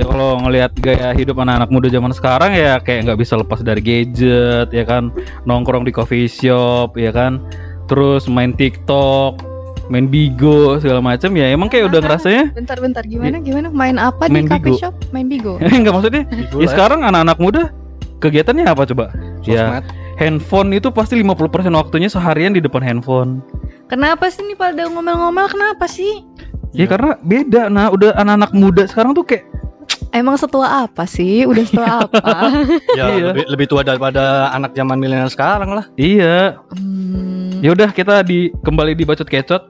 ya kalau ngelihat gaya hidup anak-anak muda zaman sekarang ya kayak nggak bisa lepas dari gadget ya kan nongkrong di coffee shop ya kan terus main TikTok main Bigo segala macam ya emang kayak udah ngerasanya Bentar-bentar gimana gimana main apa Main di Bigo. coffee shop? Main Bigo. enggak maksudnya Bigo ya ya. sekarang anak-anak muda kegiatannya apa coba ya Sosmed. handphone itu pasti 50% waktunya seharian di depan handphone Kenapa sih nih pada ngomel-ngomel kenapa sih? ya Iya. karena beda nah udah anak-anak muda sekarang tuh kayak Emang setua apa sih? Udah setua apa? Ya, Iya. lebih, lebih tua daripada anak zaman milenial sekarang lah. iya Hmm, Ya udah kita di kembali di bacot kecot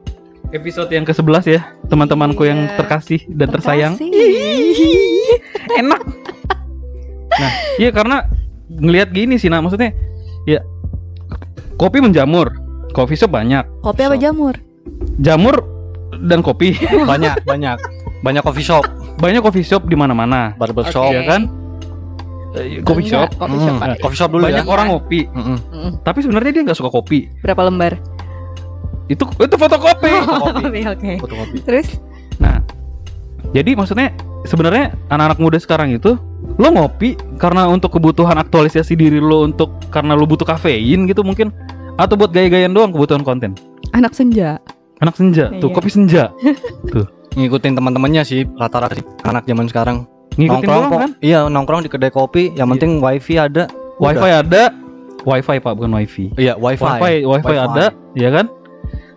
episode yang ke-11 ya, teman-temanku yang Iya. terkasih dan tersayang. terkasih. Enak. Nah, iya karena ngelihat gini sih, nah maksudnya ya kopi menjamur, coffee shop banyak, Kopi apa jamur? jamur dan kopi Banyak, banyak. Banyak coffee shop, banyak coffee shop di mana-mana, barber Oke. shop. ya kan? Eh, Coffee shop Enggak, Coffee shop. Pak. coffee shop dulu banyak ya. orang ngopi, Mm-mm. Mm, tapi sebenarnya dia nggak suka kopi. Berapa lembar? Itu itu fotokopi. Kopi, oke. Fotokopi. Terus? Nah, jadi maksudnya sebenarnya anak-anak muda sekarang itu lo ngopi karena untuk kebutuhan aktualisasi diri lo untuk karena lo butuh kafein gitu mungkin atau buat gaya-gayaan doang kebutuhan konten. Anak senja. Anak senja, tuh Iya. kopi senja. Ngikutin teman-temannya sih rata-rata anak zaman sekarang. Ngikutin nongkrong doang kan? Iya, nongkrong di kedai kopi, yang Iya. penting wifi ada. Wifi ada, wifi Pak bukan wifi. Iya, wifi. Wifi, wifi ada, ya kan?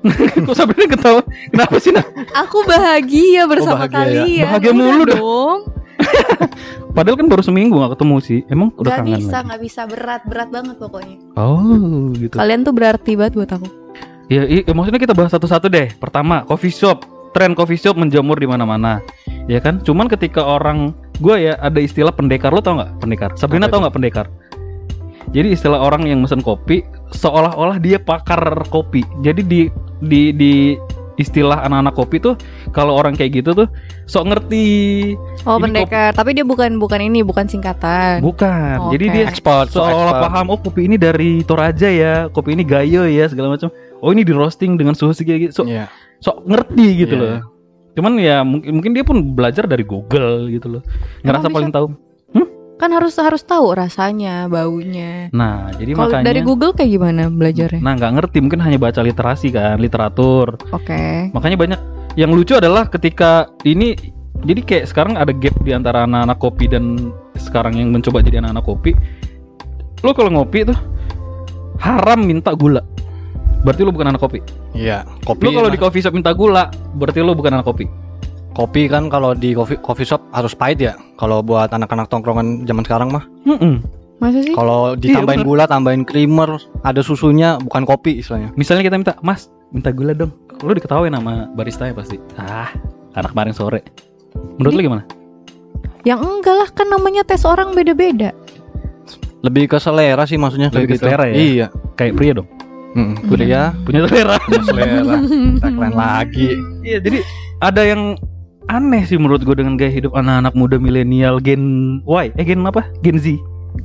Kok Sabrina ketawa? Kenapa sih nah? Aku bahagia bersama bahagia ya. kalian. Bahagia Udah mulu dah. dong. Padahal kan baru seminggu gak ketemu sih. Emang udah Gak kangen bisa, lagi. gak bisa berat, berat banget pokoknya. Oh, gitu. Kalian tuh berarti banget buat aku. Ya, i- maksudnya kita bahas satu-satu deh. Pertama, coffee shop. Tren coffee shop menjamur di mana-mana. Ya kan? Cuman ketika orang gua ya ada istilah pendekar lo tau nggak pendekar? Sabrina tau nggak pendekar? Jadi istilah orang yang mesen kopi seolah-olah dia pakar kopi. Jadi di di di istilah anak-anak kopi tuh kalau orang kayak gitu tuh sok ngerti. Oh, pendekar. Tapi dia bukan bukan ini, bukan singkatan. Bukan. Oke. Jadi dia Expert, seolah-olah expert. paham oh kopi ini dari Toraja ya, kopi ini Gayo ya segala macam. Oh ini di roasting dengan suhu segitu. So, Iya. Sok ngerti gitu Iya, loh. Cuman ya mungkin mungkin dia pun belajar dari Google gitu loh. Ngerasa paling tahu. Kan harus harus tahu rasanya, baunya. Nah, jadi Kalau makanya dari Google kayak gimana belajarnya? Nah, nggak ngerti mungkin hanya baca literasi kan, literatur. Oke. Makanya banyak yang lucu adalah ketika ini jadi kayak sekarang ada gap di antara anak-anak kopi dan sekarang yang mencoba jadi anak-anak kopi. Lo kalau ngopi tuh haram minta gula. Berarti lo bukan anak kopi. Iya, kopi. Lo kalau di coffee shop minta gula, berarti lo bukan anak kopi. kopi kan kalau di coffee, coffee shop harus pahit ya. Kalau buat anak-anak tongkrongan zaman sekarang mah, Mm-mm. Masa sih? kalau ditambahin bener. gula, tambahin creamer, ada susunya, bukan kopi istilahnya. Misalnya kita minta, Mas, minta gula dong. Lo diketawain sama barista ya pasti. Ah, karena kemarin sore. Menurut lo gimana? Yang enggak lah kan namanya tes orang beda-beda. Lebih ke selera sih maksudnya Lebih kayak ke gitu. selera ya? Iya. Kayak pria dong. Mm, kuliah Punya selera. punya selera. Tagline lagi. Iya, jadi ada yang aneh sih menurut gue dengan gaya hidup anak-anak muda milenial Gen Y, eh Gen apa? Gen Z.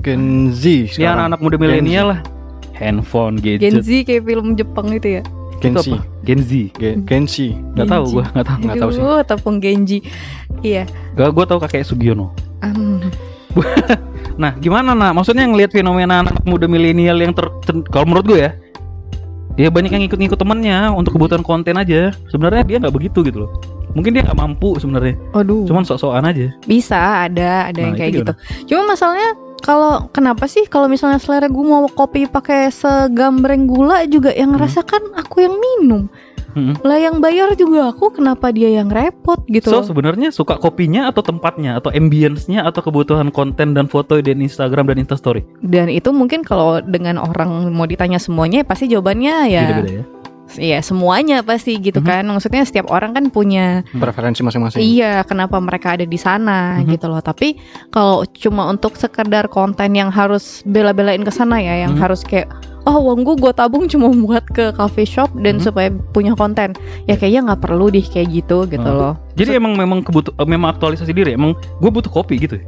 Gen Z Ya sekarang. anak-anak muda milenial lah. Handphone, Gen gadget. Z kayak film Jepang itu ya. Gen Itu Z. apa? Gen Z. Gen, Gen Z. Gak tahu Gen Z. gue, gak tahu. Nggak tahu sih. Aduh, tepung Genji. Iya. Gak, gue tahu kakek Sugiono. Hmm. Nah, gimana nah? Maksudnya ngelihat fenomena anak muda milenial yang ter, ter- kalau menurut gue ya, ya banyak yang ikut-ikut temennya untuk kebutuhan konten aja. Sebenarnya dia nggak begitu gitu loh. Mungkin dia nggak mampu sebenarnya. Aduh. Cuman sok-sokan aja. Bisa ada ada yang Nah, kayak itu gitu. Cuma masalahnya kalau kenapa sih kalau misalnya selera gue mau kopi pakai segambreng gula juga yang Hmm. ngerasa kan aku yang minum. Hmm. Lah yang bayar juga aku kenapa dia yang repot gitu So sebenarnya suka kopinya atau tempatnya atau ambience-nya atau kebutuhan konten dan foto di Instagram dan Instastory. Dan itu mungkin kalau dengan orang mau ditanya semuanya pasti jawabannya ya Beda-beda ya. Iya semuanya pasti gitu Mhm. kan. Maksudnya setiap orang kan punya Preferensi masing-masing. iya kenapa mereka ada di sana Mhm. gitu loh. Tapi kalau cuma untuk sekedar konten yang harus bela-belain ke sana ya, yang Mhm. harus kayak oh uang gue gue tabung cuma buat ke coffee shop dan Mhm. supaya punya konten. Ya kayaknya nggak perlu deh kayak gitu gitu Mhm. loh. Jadi emang memang kebutuh eh, memang aktualisasi diri. Emang gue butuh kopi gitu. ya?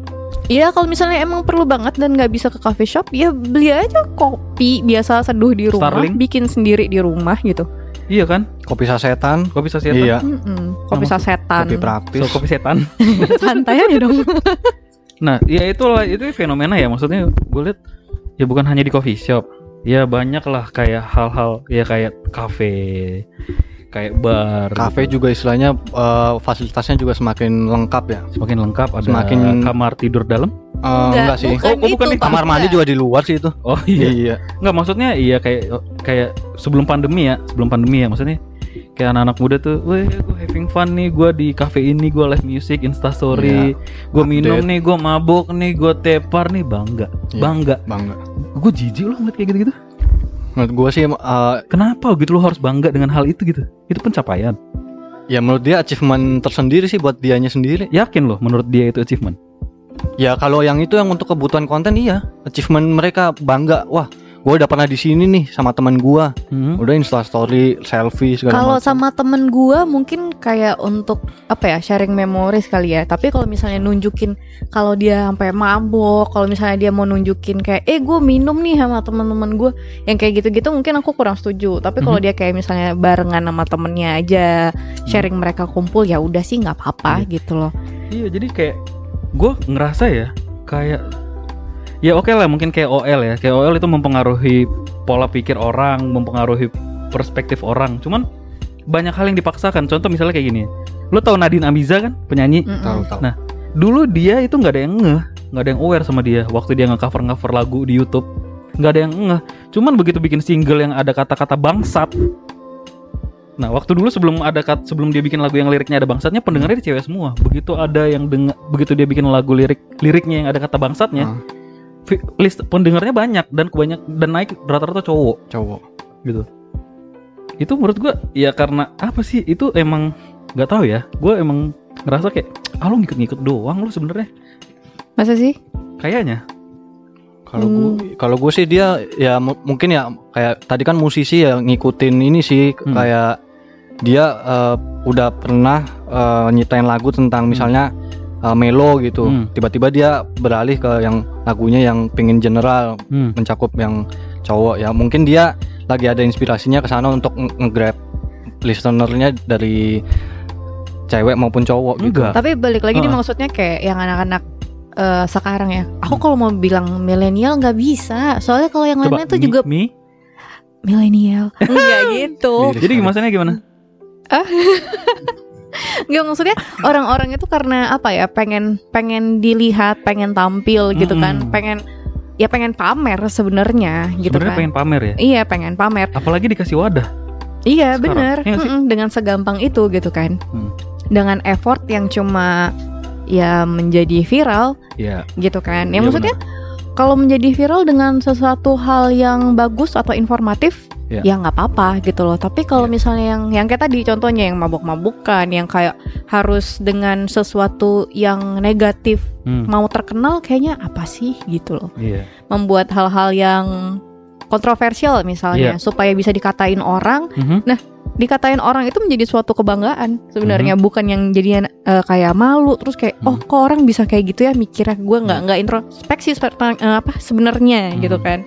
Iya kalau misalnya emang perlu banget dan nggak bisa ke coffee shop ya beli aja kopi biasa seduh di rumah, Starling? bikin sendiri di rumah gitu. Iya kan? Kopi sasetan. Kopi sasetan. Iya. Mm-mm, kopi sasetan. Kopi praktis. So, kopi setan. Santai aja dong. Nah, ya itulah itu fenomena ya maksudnya gue lihat ya bukan hanya di coffee shop. Ya banyak lah kayak hal-hal ya kayak kafe, kayak bar. Kafe juga istilahnya eh, fasilitasnya juga semakin lengkap ya. semakin lengkap ada Semakin- kamar tidur dalam. Eh, enggak, sih. bukan Oh, oh, bukan itu, itu. Kamar mandi juga di luar sih itu. Oh iya. Iya. Enggak maksudnya iya kayak kayak sebelum pandemi ya, sebelum pandemi ya maksudnya kayak anak-anak muda tuh, weh gue having fun nih, gue di cafe ini gue live music, instastory, gue minum nih, gue mabuk nih, gue tepar nih, bangga, Iya. bangga. Bangga. Gue jijik loh ngeliat kayak gitu-gitu. Menurut gua sih eh, Kenapa gitu lo harus bangga dengan hal itu gitu? Itu pencapaian. ya menurut dia achievement tersendiri sih buat dianya sendiri. Yakin loh menurut dia itu achievement. Ya kalau yang itu yang untuk kebutuhan konten iya, achievement mereka bangga. Wah, gua udah pernah di sini nih sama teman gua. Hmm. Udah insta story, selfie segala Kalau sama temen gua mungkin kayak untuk apa ya sharing memories kali ya. Tapi kalau misalnya nunjukin kalau dia sampai mabok, kalau misalnya dia mau nunjukin kayak eh gue minum nih sama teman-teman gue yang kayak gitu-gitu mungkin aku kurang setuju. Tapi kalau Mhm. dia kayak misalnya barengan sama temennya aja sharing mereka kumpul ya udah sih nggak apa-apa gitu loh. Iya jadi kayak gue ngerasa ya kayak ya oke lah mungkin kayak OL ya. Kayak OL itu mempengaruhi pola pikir orang mempengaruhi perspektif orang. Cuman banyak hal yang dipaksakan. Contoh misalnya kayak gini. Lo tau Nadine Amiza kan penyanyi? Tahu. Nah, dulu dia itu nggak ada yang ngeh. Nggak ada yang aware sama dia. Waktu dia nge-cover cover lagu di YouTube nggak ada yang ngeh. Cuman begitu bikin single yang ada kata-kata bangsat. Nah waktu dulu sebelum ada kat, sebelum dia bikin lagu yang liriknya ada bangsatnya pendengarnya di cewek semua. Begitu ada yang denger begitu dia bikin lagu lirik liriknya yang ada kata bangsatnya Hmm, vi- list pendengarnya banyak dan kebanyak dan naik rata-rata cowok. Cowok. gitu. Itu menurut gua ya karena apa sih? Itu emang nggak tahu ya. Gua emang ngerasa kayak ah lu ngikut-ngikut doang lu sebenarnya. Masa sih? kayaknya. Kalau gua kalau gua sih dia ya mu- mungkin ya kayak tadi kan musisi ya ngikutin ini sih Hmm. kayak dia eh, udah pernah eh, nyiptain lagu tentang misalnya eh, melo gitu. Hmm. Tiba-tiba dia beralih ke yang lagunya yang pingin general hmm. mencakup yang cowok ya. Mungkin dia lagi ada inspirasinya ke sana untuk nge- nge-grab listenernya dari cewek maupun cowok gitu. enggak Tapi balik lagi nih Heeh. maksudnya kayak yang anak-anak eh, sekarang ya. Aku kalau mau bilang milenial nggak bisa. Soalnya kalau yang lainnya tuh mi- juga mi milenial. Enggak gitu. Jadi maksudnya gimana Enggak maksudnya orang-orang itu karena apa ya? Pengen pengen dilihat, pengen tampil gitu kan. Mm-mm. Pengen ya pengen pamer sebenarnya gitu sebenarnya kan. pengen pamer ya Iya, pengen pamer. apalagi dikasih wadah Iya, bener. Nggak sih? Mm-mm, dengan segampang itu gitu kan. Hmm. Dengan effort yang cuma ya menjadi viral ya gitu kan. Ya Iya, maksudnya kalau menjadi viral dengan sesuatu hal yang bagus atau informatif Iya. ya nggak apa-apa gitu loh tapi kalau Iya. misalnya yang yang kayak tadi contohnya yang mabuk-mabukan yang kayak harus dengan sesuatu yang negatif Hmm, mau terkenal kayaknya apa sih gitu loh iya membuat hal-hal yang kontroversial misalnya Iya. supaya bisa dikatain orang Mhm. Dikatain orang itu menjadi suatu kebanggaan sebenarnya Mhm. bukan yang jadinya eh, kayak malu terus kayak oh Mhm. kok orang bisa kayak gitu ya mikirnya gue nggak nggak introspeksi spe- eh, apa sebenarnya gitu Mhm. kan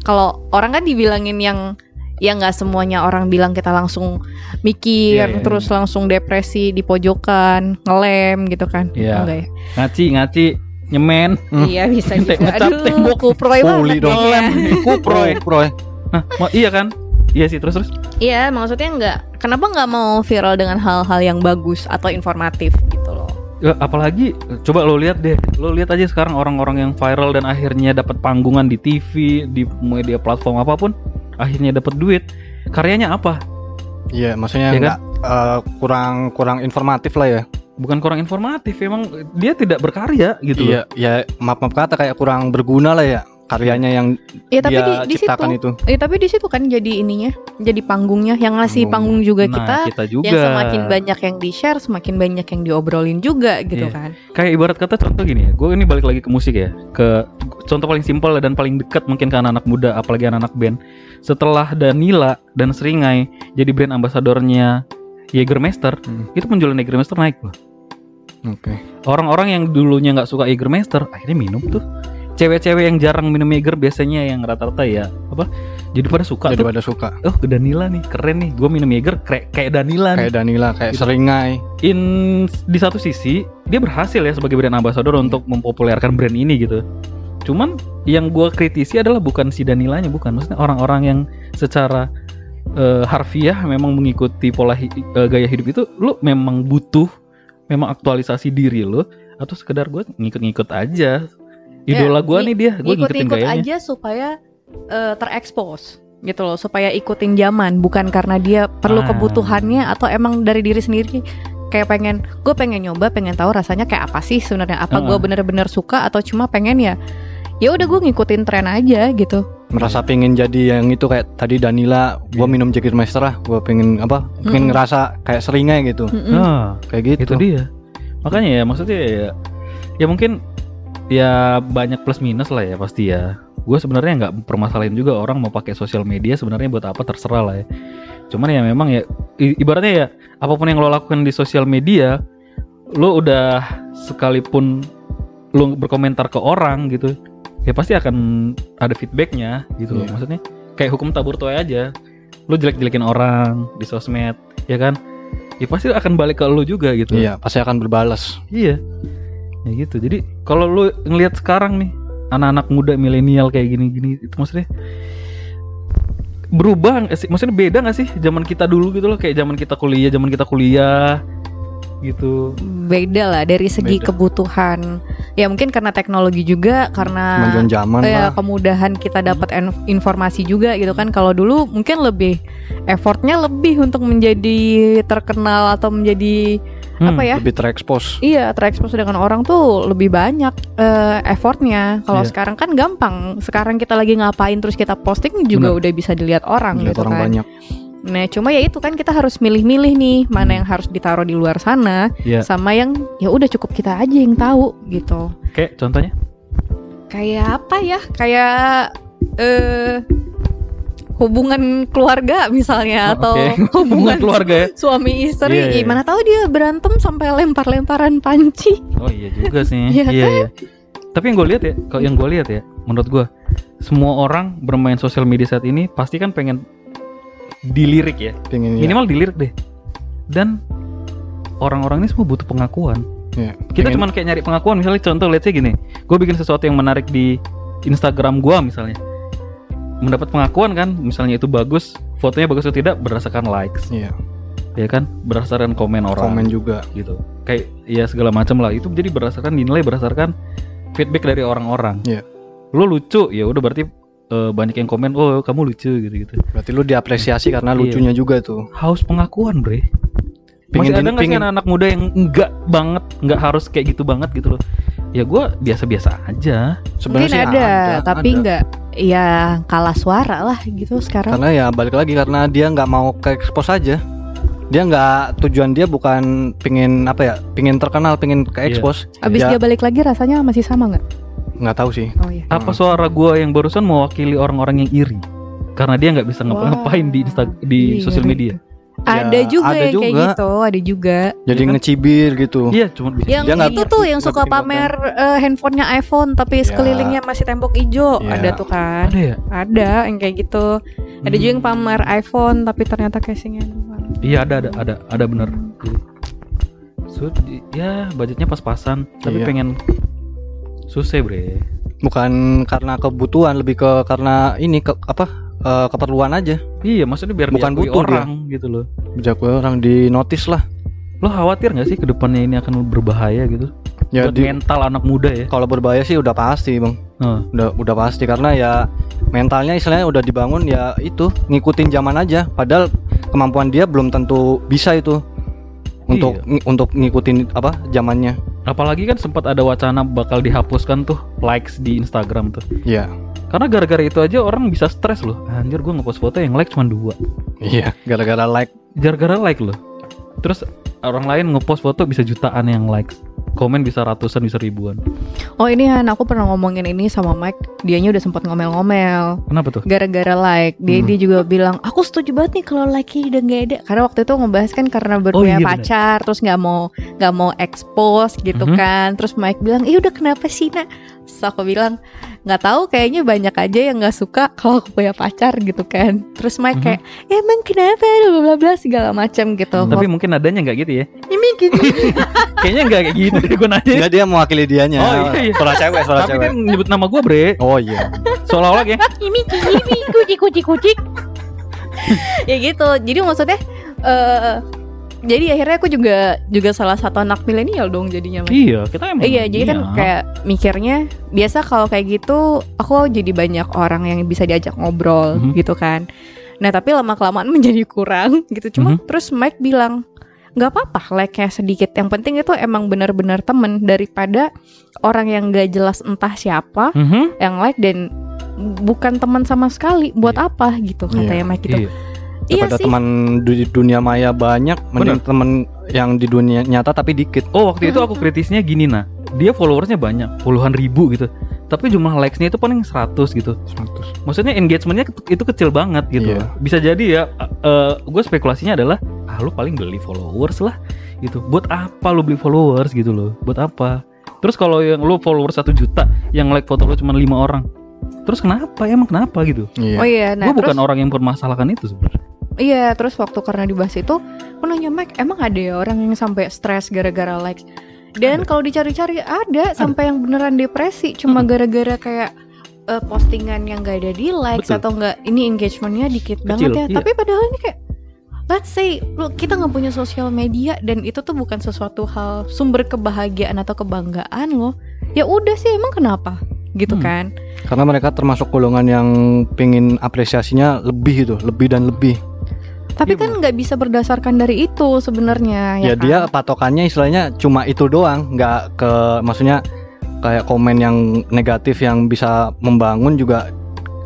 kalau orang kan dibilangin yang ya nggak semuanya orang bilang kita langsung mikir Iya, iya, terus langsung depresi di pojokan ngelem gitu kan Iya. enggak ya ngaci ngaci nyemen Hmm. iya bisa ngecat aduh kuproy banget dong. kayaknya. kuproy Proy. nah iya kan iya sih terus terus Iya, maksudnya nggak. Kenapa nggak mau viral dengan hal-hal yang bagus atau informatif gitu loh? Ya, apalagi coba lo lihat deh lo lihat aja sekarang orang-orang yang viral dan akhirnya dapat panggungan di TV di media platform apa pun akhirnya dapat duit karyanya apa Iya, maksudnya Iya kan? nggak eh, kurang kurang informatif lah ya. bukan kurang informatif emang dia tidak berkarya gitu Iya, ya maaf maaf kata kayak kurang berguna lah ya karyanya yang Ya tapi dia di, di situ, ciptakan itu. ya tapi di situ kan jadi ininya, jadi panggungnya yang ngasih Panggung. panggung juga nah kita. kita juga Yang semakin banyak yang di share, semakin banyak yang diobrolin juga gitu Iya. kan. kayak ibarat kata contoh gini ya gue ini balik lagi ke musik ya ke contoh paling simpel dan paling dekat mungkin ke anak-anak muda apalagi anak-anak band setelah Danila dan Seringai jadi brand ambasadornya Jägermeister Hmm. itu penjualan Jägermeister naik loh Oke. orang-orang yang dulunya nggak suka Jägermeister akhirnya minum tuh cewek-cewek yang jarang minum Jaeger biasanya yang rata-rata ya apa? Jadi pada suka Jadi tuh. pada suka. oh ke Danila nih keren nih. Gue minum Jaeger kayak kayak Danila nih. Kayak Danila, kayak Gitu. Seringai. in di satu sisi dia berhasil ya sebagai brand ambassador untuk mempopulerkan brand ini gitu. Cuman yang gue kritisi adalah bukan si Danilanya bukan. Maksudnya orang-orang yang secara eh, harfiah memang mengikuti pola hi- eh, gaya hidup itu lu memang butuh memang aktualisasi diri lo atau sekedar gue ngikut-ngikut aja idola Ya, gue nih dia gue ngikutin Ikut-ikut gayanya aja supaya eh, terekspos gitu loh, supaya ikutin zaman, bukan karena dia perlu Ah. kebutuhannya atau emang dari diri sendiri kayak pengen gue pengen nyoba pengen tahu rasanya kayak apa sih sebenarnya apa gue Heeh. bener-bener suka atau cuma pengen ya ya udah gue ngikutin tren aja gitu Merasa pengen jadi yang itu kayak tadi Danila, gua Iya. minum Jägermeister lah, gua pengen apa? Pengen Mm-mm. ngerasa kayak Seringai gitu. Mm-mm. Nah, Kayak gitu. itu dia makanya ya maksudnya ya ya mungkin ya banyak plus minus lah ya pasti ya gue sebenarnya nggak permasalahin juga orang mau pakai sosial media sebenarnya buat apa terserah lah ya cuman ya memang ya ibaratnya ya apa pun yang lo lakukan di sosial media lo udah sekalipun lo berkomentar ke orang gitu ya pasti akan ada feedbacknya gitu loh Iya. maksudnya kayak hukum tabur tuai aja lo jelek-jelekin orang di sosmed ya kan ya pasti akan balik ke lo juga gitu Iya, pasti akan berbalas. Iya. Ya gitu. Jadi kalau lu ngelihat sekarang nih anak-anak muda milenial kayak gini-gini itu maksudnya berubah nggak sih? Maksudnya beda nggak sih zaman kita dulu gitu loh kayak zaman kita kuliah, zaman kita kuliah gitu. beda lah dari segi Beda. kebutuhan ya mungkin karena teknologi juga karena Kemajuan zaman ya lah. kemudahan kita dapat informasi juga gitu kan kalau dulu mungkin lebih effortnya lebih untuk menjadi terkenal atau menjadi Hmm, apa ya Lebih terekspos. iya terekspos dengan orang tuh lebih banyak eh, effortnya kalau Iya. sekarang kan gampang sekarang kita lagi ngapain terus kita posting juga Bener. udah bisa dilihat orang Lihat gitu orang kan banyak. nah cuma ya itu kan kita harus milih-milih nih mana yang harus ditaruh di luar sana Iya. sama yang ya udah cukup kita aja yang tahu gitu Kayak contohnya? kayak apa ya kayak eh hubungan keluarga misalnya Oh, atau oke. hubungan keluarga ya. suami istri Iya, iya. gimana tahu dia berantem sampai lempar-lemparan panci Oh iya juga sih. Iya iya, iya. Tapi yang gue lihat ya, kalau yang gue lihat ya, menurut gue semua orang bermain sosial media saat ini pasti kan pengen dilirik ya. Pengen ya. minimal dilirik deh dan orang-orang ini semua butuh pengakuan Iya. kita Pengen- cuman kayak nyari pengakuan misalnya contoh let's say gini gue bikin sesuatu yang menarik di Instagram gue misalnya mendapat pengakuan kan misalnya itu bagus fotonya bagus atau tidak berdasarkan likes. Iya, ya kan? Berdasarkan komen orang. Komen juga. gitu. Kayak ya segala macam lah. Itu jadi berdasarkan dinilai berdasarkan feedback dari orang-orang. Iya. lo lucu ya udah berarti eh, banyak yang komen oh kamu lucu gitu gitu Berarti lu diapresiasi karena Iya. lucunya juga tuh. haus pengakuan bre. Pengen Masih ada nggak sih pengen- anak-anak muda yang enggak banget nggak harus kayak gitu banget gitu loh? Ya gue biasa-biasa aja. Sebenarnya sih ada, tapi ada. Ya kalah suara lah gitu sekarang Karena ya balik lagi karena dia nggak mau ke expose aja. Dia nggak tujuan dia bukan pengen apa ya, pengen terkenal, pengen ke Iya. expose. abis ya, dia balik lagi rasanya masih sama nggak nggak tahu sih. oh iya apa suara gue yang barusan mewakili orang-orang yang iri karena dia nggak bisa ngapa-ngapain di Insta di Iya, sosial media ada Ya, juga ada yang kayak juga. gitu ada juga Jadi Iya kan? ngecibir gitu. iya cuma bisa yang Dia itu tuh yang suka pamer eh, handphonenya iPhone tapi Ya. sekelilingnya masih tembok hijau Ya. ada tuh kan ada ya ada yang kayak gitu ada juga yang pamer iPhone tapi ternyata casingnya iya ada ada ada ada bener di- ya budgetnya pas-pasan tapi Iya. pengen susah bre Bukan karena kebutuhan, lebih ke karena ini ke apa? Eh, keperluan aja. iya maksudnya biar Bukan diakui butuh dia. orang gitu loh Jago orang di notice lah. lo khawatir nggak sih ke depannya ini akan berbahaya gitu Ya buat di, mental anak muda ya kalau berbahaya sih udah pasti, Bang. Heeh. Udah udah pasti karena ya mentalnya istilahnya udah dibangun ya itu ngikutin zaman aja. Padahal kemampuan dia belum tentu bisa itu untuk Iya. ng- untuk ngikutin apa zamannya. Apalagi kan sempat ada wacana bakal dihapuskan tuh likes di Instagram tuh. Iya. Karena gara-gara itu aja orang bisa stres loh. Anjir gue ngepost foto yang like cuma dua. Iya, gara-gara like Gara-gara like loh. Terus orang lain ngepost foto bisa jutaan yang likes. Komen bisa ratusan bisa ribuan Oh ini Han, aku pernah ngomongin ini sama Mike. Dianya udah sempat ngomel-ngomel. kenapa tuh Gara-gara like, dia, Hmm. dia juga bilang, aku setuju banget nih kalau like udah nggak ada. Karena waktu itu ngebahas kan karena Oh, berpunya iya, pacar, terus nggak mau nggak mau expose gitu Mhm. kan. Terus Mike bilang, iya udah kenapa sih nak? Terus aku bilang, nggak tahu kayaknya banyak aja yang nggak suka kalau aku punya pacar gitu kan. Terus Mike Mhm. kayak, emang kenapa? Bla bla bla segala macam gitu. tapi mungkin adanya nggak gitu ya ini gini. kayaknya nggak kayak gitu deh gue nanya Enggak dia mewakili dianya. Oh, iya, iya. Suara cewek, suara tapi cewek. kan nyebut nama gue bre Oh iya. seolah-olah kayak ini ini kucing kucing kucing ya gitu jadi maksudnya eh jadi akhirnya aku juga juga salah satu anak milenial dong jadinya Mas. iya kita emang iya jadi kan kayak mikirnya biasa kalau kayak gitu aku jadi banyak orang yang bisa diajak ngobrol Mhm. gitu kan nah tapi lama kelamaan menjadi kurang gitu cuma Mhm. terus Mike bilang nggak apa-apa like-nya sedikit yang penting itu emang benar-benar temen daripada orang yang gak jelas entah siapa Mhm. yang like dan bukan teman sama sekali buat Iya. apa gitu katanya Mike gitu Iya. iya Daripada sih teman di dunia maya banyak, mending teman yang di dunia nyata tapi dikit. Oh waktu itu aku kritisnya gini nah Dia followersnya banyak Puluhan ribu gitu Tapi jumlah likes-nya itu paling 100 gitu 100. Maksudnya engagementnya itu kecil banget gitu Iya. Bisa jadi ya Gue spekulasinya adalah Ah lu paling beli followers lah gitu. Buat apa lu beli followers? gitu loh. Buat apa? Terus kalau yang lu followers 1 juta Yang like foto lu cuma 5 orang Terus kenapa? Emang kenapa gitu? Iya. oh iya nah Gue terus bukan orang yang permasalahkan itu sebenarnya. Iya terus waktu karena dibahas itu aku nanya Mike emang ada ya orang yang sampai stres gara-gara likes dan kalau dicari-cari ada, sampai yang beneran depresi cuma gara-gara kayak eh, postingan yang gak ada di likes Betul. atau enggak ini engagementnya dikit banget ya. iya. tapi padahal ini kayak let's say lu kita nggak punya sosial media dan itu tuh bukan sesuatu hal sumber kebahagiaan atau kebanggaan lo ya udah sih emang kenapa gitu Hmm. kan Karena mereka termasuk golongan yang pingin apresiasinya lebih itu, lebih dan lebih. tapi Iya, kan nggak bisa berdasarkan dari itu sebenarnya Ya, ya, dia kan? patokannya istilahnya cuma itu doang, nggak ke maksudnya kayak komen yang negatif yang bisa membangun juga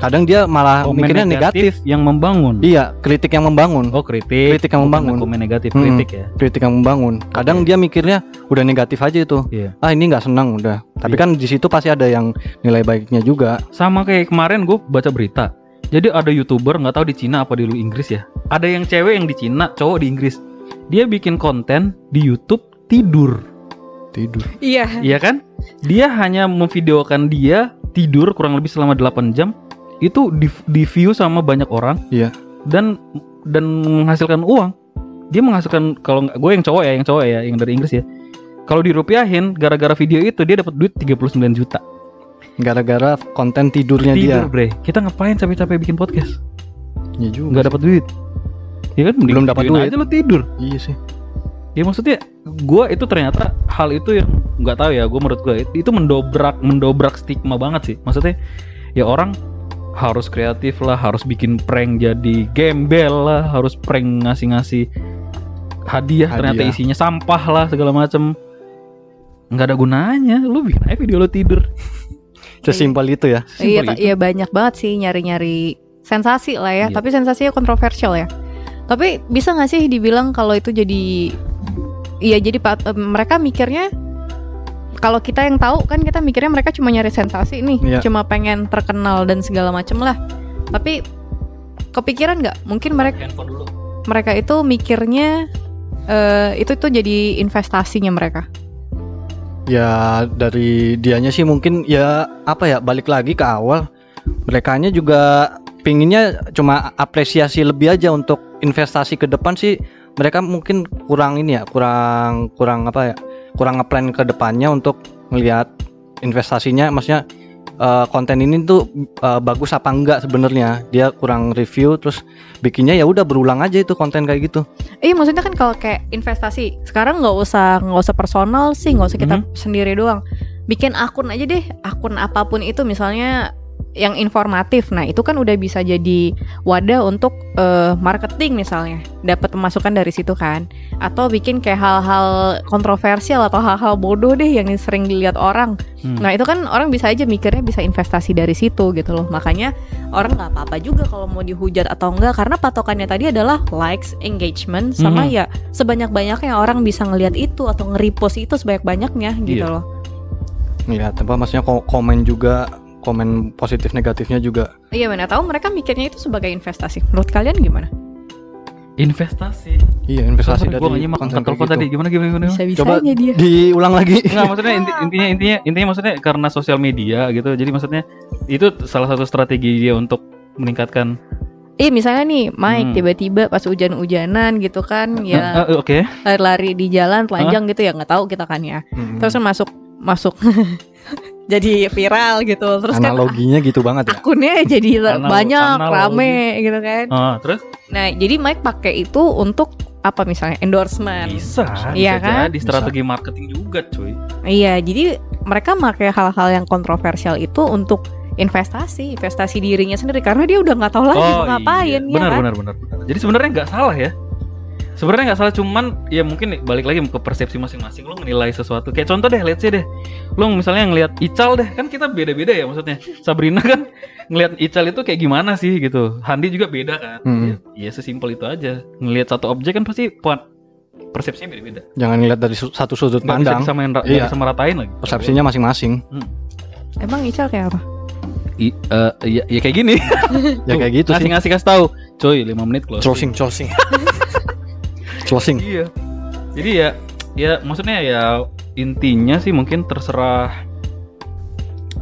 kadang dia malah Komen mikirnya negatif. Yang membangun Iya, kritik yang membangun. Oh kritik Kritik yang Bukan membangun. Komen negatif Hmm. kritik ya Kritik yang membangun. Kadang Oke. dia mikirnya udah negatif aja itu. Iya. Ah, ini nggak senang udah. Tapi Iya. kan di situ pasti ada yang nilai baiknya juga. Sama kayak kemarin gue baca berita. Jadi ada youtuber nggak tahu di Cina apa di lu Inggris ya. Ada yang cewek yang di Cina, cowok di Inggris. Dia bikin konten di YouTube tidur, Tidur. iya iya kan? Dia hanya memvideokan dia tidur kurang lebih selama 8 jam. Itu di, di view sama banyak orang. Iya. Dan dan menghasilkan uang. Dia menghasilkan kalau gue yang cowok ya, yang cowok ya, yang dari Inggris ya. Kalau dirupiahin gara-gara video itu dia dapat duit 39 juta. Gara-gara konten tidurnya Tidur, dia. bre. Kita ngapain capek-capek bikin podcast? Iya juga. nggak dapat duit ya kan Belum dapat duit. aja lo tidur Iya sih. ya maksudnya gua itu ternyata hal itu yang nggak tahu ya gua menurut gua itu mendobrak mendobrak stigma banget sih maksudnya ya orang harus kreatif lah harus bikin prank jadi gembel lah harus prank ngasih-ngasih hadiah, ternyata Hadiah. isinya sampah lah segala macem nggak ada gunanya lu bikin aja video lo tidur Sesimpel itu ya. Iya, iya banyak banget sih nyari-nyari sensasi lah ya. Iya. Tapi sensasinya kontroversial ya. Tapi bisa nggak sih dibilang kalau itu jadi, iya jadi pat- mereka mikirnya kalau kita yang tahu kan kita mikirnya mereka cuma nyari sensasi nih, Iya. cuma pengen terkenal dan segala macem lah. Tapi kepikiran nggak? Mungkin mereka mereka itu mikirnya eh, itu tuh jadi investasinya mereka. Ya dari dianya sih mungkin ya apa ya balik lagi ke awal. Merekanya juga pinginnya cuma apresiasi lebih aja untuk investasi ke depan sih. Mereka mungkin kurang ini ya, kurang kurang apa ya, kurang ngeplan ke depannya untuk melihat investasinya. Maksudnya eh, konten ini tuh eh, bagus apa enggak sebenarnya. Dia kurang review terus bikinnya ya udah berulang aja itu konten kayak gitu. Iya maksudnya kan kalau kayak investasi sekarang nggak usah nggak usah personal sih nggak usah kita Mhm. sendiri doang bikin akun aja deh akun apa pun itu misalnya yang informatif. Nah, itu kan udah bisa jadi wadah untuk eh, marketing misalnya, dapat pemasukan dari situ kan. Atau bikin kayak hal-hal kontroversial atau hal-hal bodoh deh yang sering dilihat orang. Hmm. Nah, itu kan orang bisa aja mikirnya bisa investasi dari situ gitu loh. Makanya orang nggak apa-apa juga kalau mau dihujat atau enggak karena patokannya tadi adalah likes, engagement sama Mhm. ya sebanyak-banyaknya orang bisa ngelihat itu atau nge-repost itu sebanyak-banyaknya gitu Iya. loh. Iya, apa maksudnya ko- komen juga, komen positif negatifnya juga. Iya mana tahu mereka mikirnya itu sebagai investasi. Menurut kalian gimana? Investasi. Iya, investasi Sorry, dari gua nggak nyimak konten gitu. tadi. Gimana gimana gimana? Bisa Coba dia. diulang lagi. Enggak maksudnya inti- intinya intinya intinya maksudnya karena sosial media gitu. Jadi maksudnya itu salah satu strategi dia untuk meningkatkan Iya misalnya nih Mike Hmm. tiba-tiba pas hujan-hujanan gitu kan Eh, ya eh, oke. lari-lari di jalan telanjang gitu ya nggak tahu kita kan ya. Mm-mm. Terus kan masuk masuk jadi viral gitu. Terus kan Analoginya gitu banget ya. akunnya jadi Anal- banyak analogi. rame gitu kan. Ah, terus Nah, jadi Mike pakai itu untuk apa misalnya endorsement. bisa, Iya bisa kan? jadi strategi marketing juga, cuy. Iya, jadi mereka pakai hal-hal yang kontroversial itu untuk investasi, investasi dirinya sendiri karena dia udah nggak tahu lagi mau ngapain iya. ya benar, kan? benar, benar, benar. Jadi sebenarnya nggak salah ya. Sebenarnya nggak salah, cuman ya mungkin balik lagi ke persepsi masing-masing. Lo menilai sesuatu. Kayak contoh deh, let's say deh, lo misalnya ngelihat Ical deh, kan kita beda-beda ya maksudnya. Sabrina kan ngelihat Ical itu kayak gimana sih gitu. Handi juga beda kan. Hmm. Ya, ya sesimpel itu aja. Ngelihat satu objek kan pasti puan- persepsinya beda-beda. Jangan lihat dari su- satu sudut bisa pandang. disamain, nggak Iya. bisa meratain lagi. Persepsinya masing-masing. Emang Ical kayak apa? I, eh, ya, ya kayak gini. Ya kayak gitu sih. Ngasih-ngasih kasih tahu. Coy, 5 menit close. Closing, closing. closing. Iya. Jadi ya ya maksudnya ya intinya sih mungkin terserah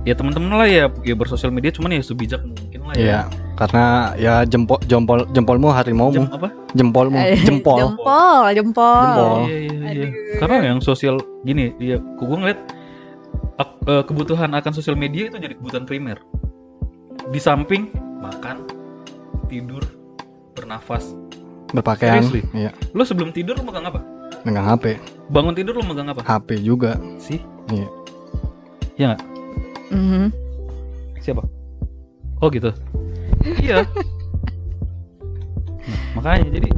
ya teman-teman lah ya ya bersosial media cuman ya sebijak mungkin lah ya. Iya, karena ya jempol jempol jempolmu harimaumu, Jam apa? jempolmu, Eh, jempol. jempol, jempol. Jempol. Iya, iya, iya. Karena yang sosial gini, ya gue ngeliat eh, kebutuhan akan sosial media itu jadi kebutuhan primer. Di samping makan, tidur, bernafas. Berpakaian. Seriously? Iya, Lo sebelum tidur lo megang apa? megang HP. Bangun tidur lo megang apa? HP juga. Sih? Iya. Iya nggak? Mhm. Siapa? Oh gitu. iya. Nah, makanya jadi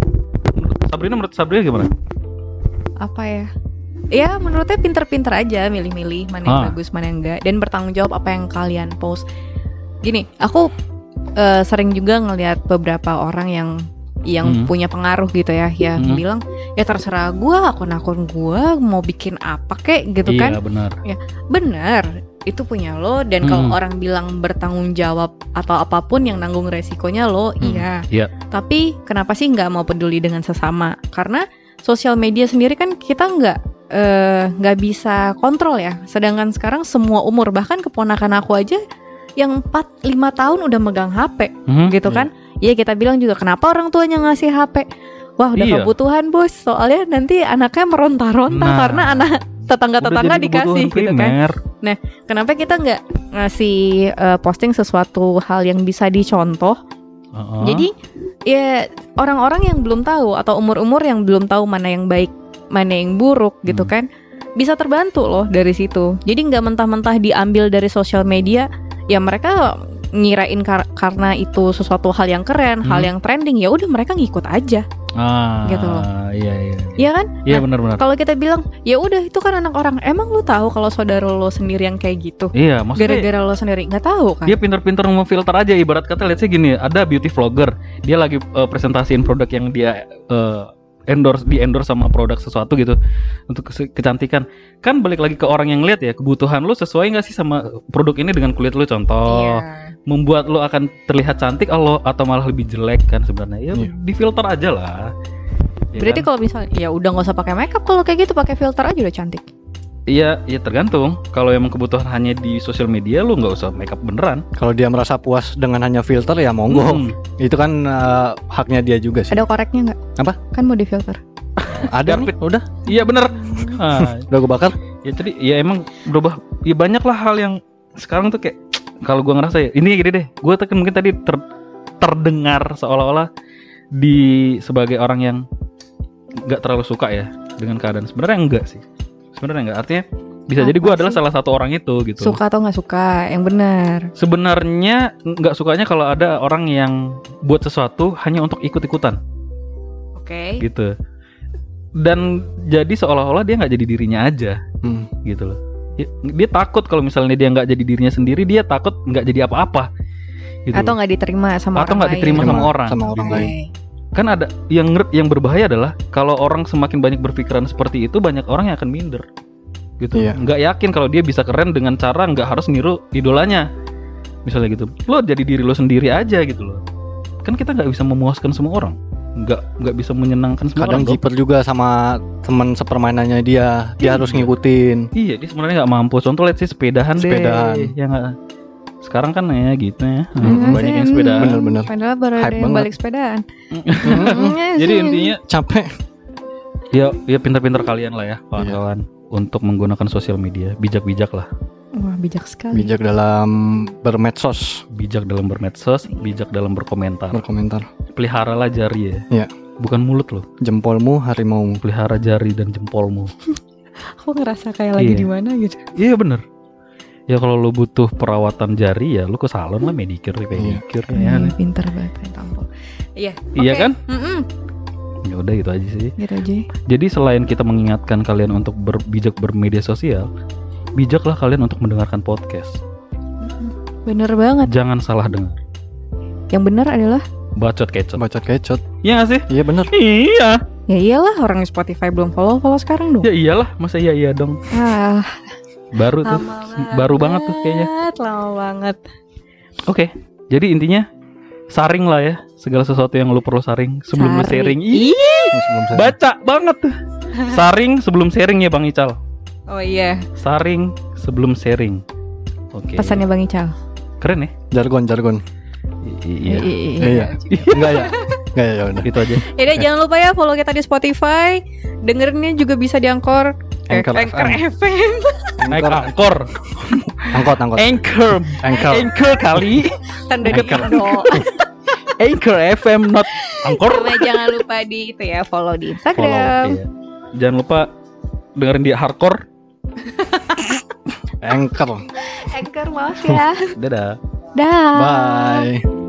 menurut Sabrina menurut Sabrina gimana? Apa ya? Ya menurutnya pinter-pinter aja milih-milih mana yang Ah. bagus mana yang enggak dan bertanggung jawab apa yang kalian post. Gini, aku eh, sering juga ngelihat beberapa orang yang yang Hmm. punya pengaruh gitu ya, ya Hmm. bilang ya terserah gua akun-akun gua mau bikin apa kek gitu kan. Iya benar. Bener, itu punya lo dan kalau Hmm. orang bilang bertanggung jawab atau apa pun yang nanggung resikonya lo, Hmm, iya. iya. Tapi kenapa sih nggak mau peduli dengan sesama? Karena sosial media sendiri kan kita nggak eh, nggak bisa kontrol ya. Sedangkan sekarang semua umur bahkan keponakan aku aja yang 4 5 tahun udah megang HP Mhm. gitu kan. Iya kita bilang juga kenapa orang tuanya ngasih HP? Wah udah Iya. kebutuhan bos. Soalnya nanti anaknya meronta-ronta Nah. karena anak tetangga-tetangga dikasih gitu kan. primer. Kenapa kita nggak ngasih eh, posting sesuatu hal yang bisa dicontoh? Heeh. Jadi ya orang-orang yang belum tahu atau umur-umur yang belum tahu mana yang baik, mana yang buruk gitu Hmm. kan, bisa terbantu loh dari situ. Jadi nggak mentah-mentah diambil dari sosial media, ya mereka ngirain kar- karena itu sesuatu hal yang keren, hal Hmm. yang trending, ya udah mereka ngikut aja, ah, gitu loh. Iya iya. Iya kan? Iya Nah, benar-benar. Kalau kita bilang ya udah itu kan anak orang, emang lu tahu kalau saudara lo sendiri yang kayak gitu? Iya, maksudnya Gara-gara lo sendiri nggak tahu kan? dia pinter-pinter memfilter aja ibarat kata let's say gini ada beauty vlogger dia lagi uh, presentasiin produk yang dia uh, endorse di endorse sama produk sesuatu gitu untuk kecantikan kan balik lagi ke orang yang lihat ya kebutuhan lu sesuai nggak sih sama produk ini dengan kulit lu contoh Iya. membuat lu akan terlihat cantik atau atau malah lebih jelek kan sebenarnya ya Iya. difilter aja lah Ya Berarti kan? kalau misalnya ya udah nggak usah pakai makeup kalau kayak gitu pakai filter aja udah cantik. Iya, ya tergantung. Kalau emang kebutuhan hanya di sosial media, lu nggak usah makeup beneran. Kalau dia merasa puas dengan hanya filter ya monggo. Hmm. Itu kan eh, haknya dia juga sih. Ada koreknya nggak? Apa? Kan mau di filter. Ada nih, udah, Iya bener. Ah, udah gue bakar. ya jadi ya emang berubah. Ya banyak lah hal yang sekarang tuh kayak kalau gua ngerasa ya ini gini deh. Gua tuh kan mungkin tadi ter- terdengar seolah-olah di sebagai orang yang nggak terlalu suka ya dengan keadaan. Sebenarnya enggak sih. Sebenarnya enggak. Artinya bisa jadi Apa gue adalah salah satu orang itu gitu Suka atau nggak suka, yang benar. sebenarnya nggak sukanya kalau ada orang yang buat sesuatu hanya untuk ikut-ikutan Oke. gitu dan jadi seolah-olah dia nggak jadi dirinya aja Hmm. gitu loh dia, dia takut kalau misalnya dia nggak jadi dirinya sendiri dia takut nggak jadi apa-apa gitu Atau nggak diterima sama Atau orang nggak diterima lain. sama orang. sama orang lain kan ada yang yang berbahaya adalah kalau orang semakin banyak berpikiran seperti itu banyak orang yang akan minder. Gitu. Iya. nggak yakin kalau dia bisa keren dengan cara nggak harus niru idolanya. Misalnya gitu lo jadi diri lo sendiri aja gitu loh. Kan kita nggak bisa memuaskan semua orang. Nggak nggak bisa menyenangkan semua kadang orang jiper juga sama teman sepermainannya dia. Dia Iya. harus ngikutin. Iya dia sebenarnya nggak mampu. Contoh lihat sih sepedahan, Sepedahan. deh ya nggak sekarang kan ya gitu ya Hmm, banyak yang sih. sepedaan Bener-bener. Padahal baru ada yang banget. balik sepedaan. jadi intinya capek ya ya pintar-pintar kalian lah ya kawan-kawan untuk menggunakan sosial media bijak-bijak lah Wah bijak sekali. bijak dalam bermedsos bijak dalam bermedsos, bijak dalam berkomentar. berkomentar Peliharalah jari ya. Iya. Bukan mulut loh. jempolmu harimaumu Pelihara jari dan jempolmu. Aku ngerasa kayak lagi Iya. di mana gitu. iya bener. Ya kalau lo butuh perawatan jari ya lo ke salon lah medicure, pedicure ya. Iya, pinter banget tampol. Iya. Iya oke. kan? Mm-mm. Ya udah gitu aja sih. Gitu aja. Jadi selain kita mengingatkan kalian untuk berbijak bermedia sosial, bijaklah kalian untuk mendengarkan podcast. Bener banget. Jangan salah dengar. Yang benar adalah Bacot kecot. bacot kecot Iya gak sih? iya bener Iya. ya iyalah orang Spotify belum follow follow sekarang dong. Ya iyalah, masa iya iya dong. Ah, Baru tuh. lama Baru banget tuh kayaknya. Lama banget. Oke, jadi intinya saring lah ya segala sesuatu yang lu perlu saring sebelum lu sharing. Saring. Ih, sebelum saya baca banget tuh. Saring sebelum sharing ya Bang Ical. Oh iya, Saring sebelum sharing. Oke. pesannya Bang Ical. Keren ya? jargon jargon iya. Iya enggak ya enggak ya ya udah Itu aja. Yaudah jangan lupa ya follow kita di Spotify. Dengerinnya juga bisa di Anchor. Anchor Anchor FM. Naik Anchor angkor. angkot angkot Anchor. Anchor. Anchor kali. Anchor. Indo. Anchor FM not angkor. Sama jangan lupa di itu ya follow di Follow. Instagram. Iya. Jangan lupa dengerin di hardcore. anchor Anchor maaf ya. Dadah. Dah. bye